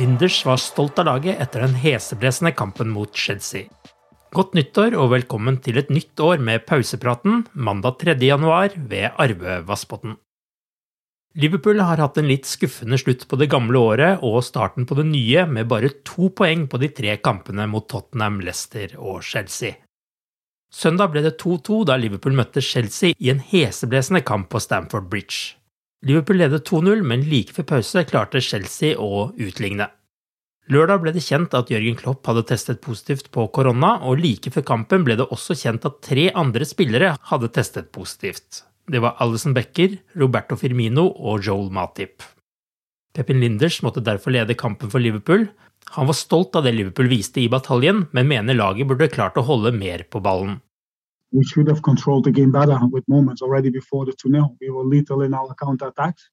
Linders var stolt av laget etter den heseblesende kampen mot Chelsea. Godt nyttår og velkommen til et nytt år med pausepraten mandag 3. januar ved Arve Vassbotn. Liverpool har hatt en litt skuffende slutt på det gamle året og starten på det nye med bare to poeng på de tre kampene mot Tottenham, Leicester og Chelsea. Søndag ble det 2-2 da Liverpool møtte Chelsea i en heseblesende kamp på Stamford Bridge. Liverpool ledet 2-0, men like før pause klarte Chelsea å utligne. Lørdag ble det kjent at Jørgen Klopp hadde testet positivt på korona, og like før kampen ble det også kjent at tre andre spillere hadde testet positivt. Det var Alison Becker, Roberto Firmino og Joel Matip. Pepin Linders måtte derfor lede kampen for Liverpool. Han var stolt av det Liverpool viste i bataljen, men mener laget burde klart å holde mer på ballen. We should have controlled the game better with moments already before the 2 0. We were lethal in our counter attacks.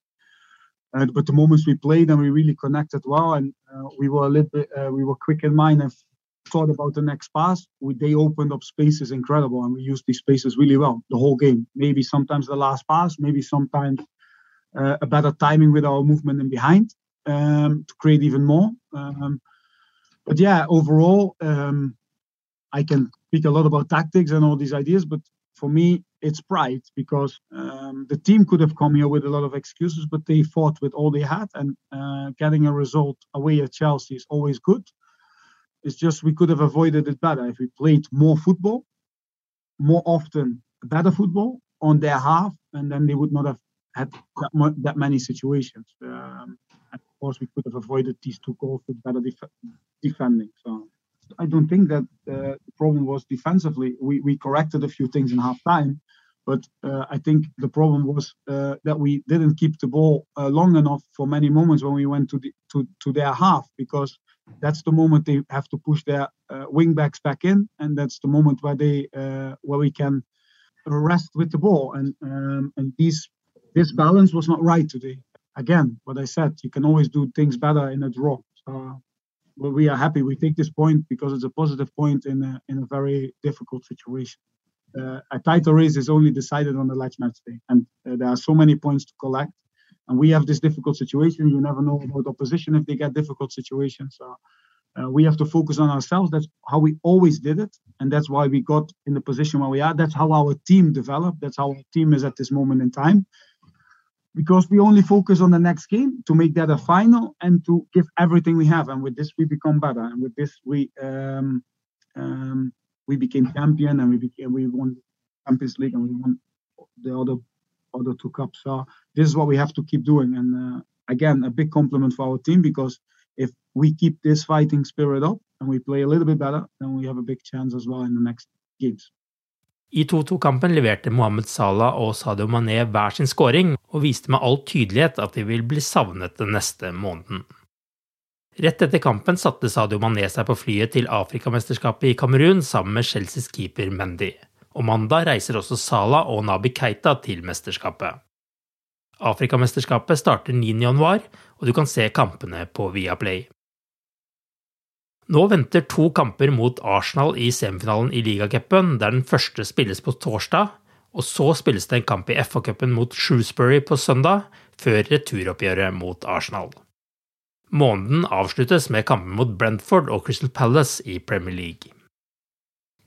Uh, but the moments we played and we really connected well, and uh, we were a little bit, uh, we were quick in mind and thought about the next pass. We, they opened up spaces incredible, and we used these spaces really well the whole game. Maybe sometimes the last pass, maybe sometimes uh, a better timing with our movement in behind um, to create even more. Um, but yeah, overall, um, I can speak a lot about tactics and all these ideas, but for me, it's pride because um, the team could have come here with a lot of excuses, but they fought with all they had, and uh, getting a result away at Chelsea is always good. It's just we could have avoided it better if we played more football, more often, better football on their half, and then they would not have had that, that many situations. Um, of course, we could have avoided these two goals with better def- defending. So. I don't think that uh, the problem was defensively. We, we corrected a few things in half time, but uh, I think the problem was uh, that we didn't keep the ball uh, long enough for many moments when we went to the to, to their half because that's the moment they have to push their uh, wing backs back in, and that's the moment where they uh, where we can rest with the ball. And um, and these this balance was not right today. Again, what I said, you can always do things better in a draw. So we are happy. We take this point because it's a positive point in a, in a very difficult situation. Uh, a title race is only decided on the last match day, and uh, there are so many points to collect. And we have this difficult situation. You never know about opposition if they get difficult situations. So uh, we have to focus on ourselves. That's how we always did it, and that's why we got in the position where we are. That's how our team developed. That's how our team is at this moment in time because we only focus on the next game to make that a final and to give everything we have. And with this, we become better. And with this, we um, um, we became champion and we became we won Champions League and we won the other other two cups. So this is what we have to keep doing. And uh, again, a big compliment for our team because if we keep this fighting spirit up and we play a little bit better, then we have a big chance as well in the next games. I 2-2-kampen leverte Mohammed Salah og Sadio Mané hver sin skåring, og viste med all tydelighet at de vil bli savnet den neste måneden. Rett etter kampen satte Sadio Mané seg på flyet til Afrikamesterskapet i Kamerun sammen med Chelseas keeper Mendy. Og mandag reiser også Salah og Nabi Keita til mesterskapet. Afrikamesterskapet starter 9.1, og du kan se kampene på Viaplay. Nå venter to kamper mot Arsenal i semifinalen i ligacupen, der den første spilles på torsdag, og så spilles det en kamp i FA-cupen mot Shrewsbury på søndag, før returoppgjøret mot Arsenal. Måneden avsluttes med kampen mot Brentford og Crystal Palace i Premier League.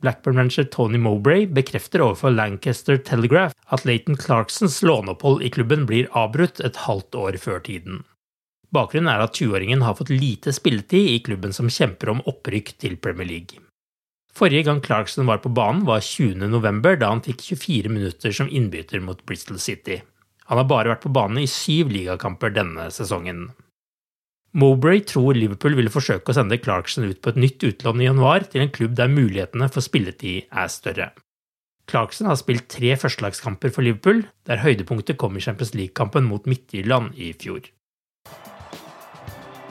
Blackburn-manager Tony Mowbray bekrefter overfor Lancaster Telegraph at Leighton Clarksons låneopphold i klubben blir avbrutt et halvt år før tiden. Bakgrunnen er at 20-åringen har fått lite spilletid i klubben som kjemper om opprykk til Premier League. Forrige gang Clarkson var på banen, var 20.11, da han fikk 24 minutter som innbytter mot Bristol City. Han har bare vært på banen i syv ligakamper denne sesongen. Mowbray tror Liverpool vil forsøke å sende Clarkson ut på et nytt utlån i januar til en klubb der mulighetene for spilletid er større. Clarkson har spilt tre førstelagskamper for Liverpool, der høydepunktet kom i Champions League-kampen mot Midtjylland i fjor.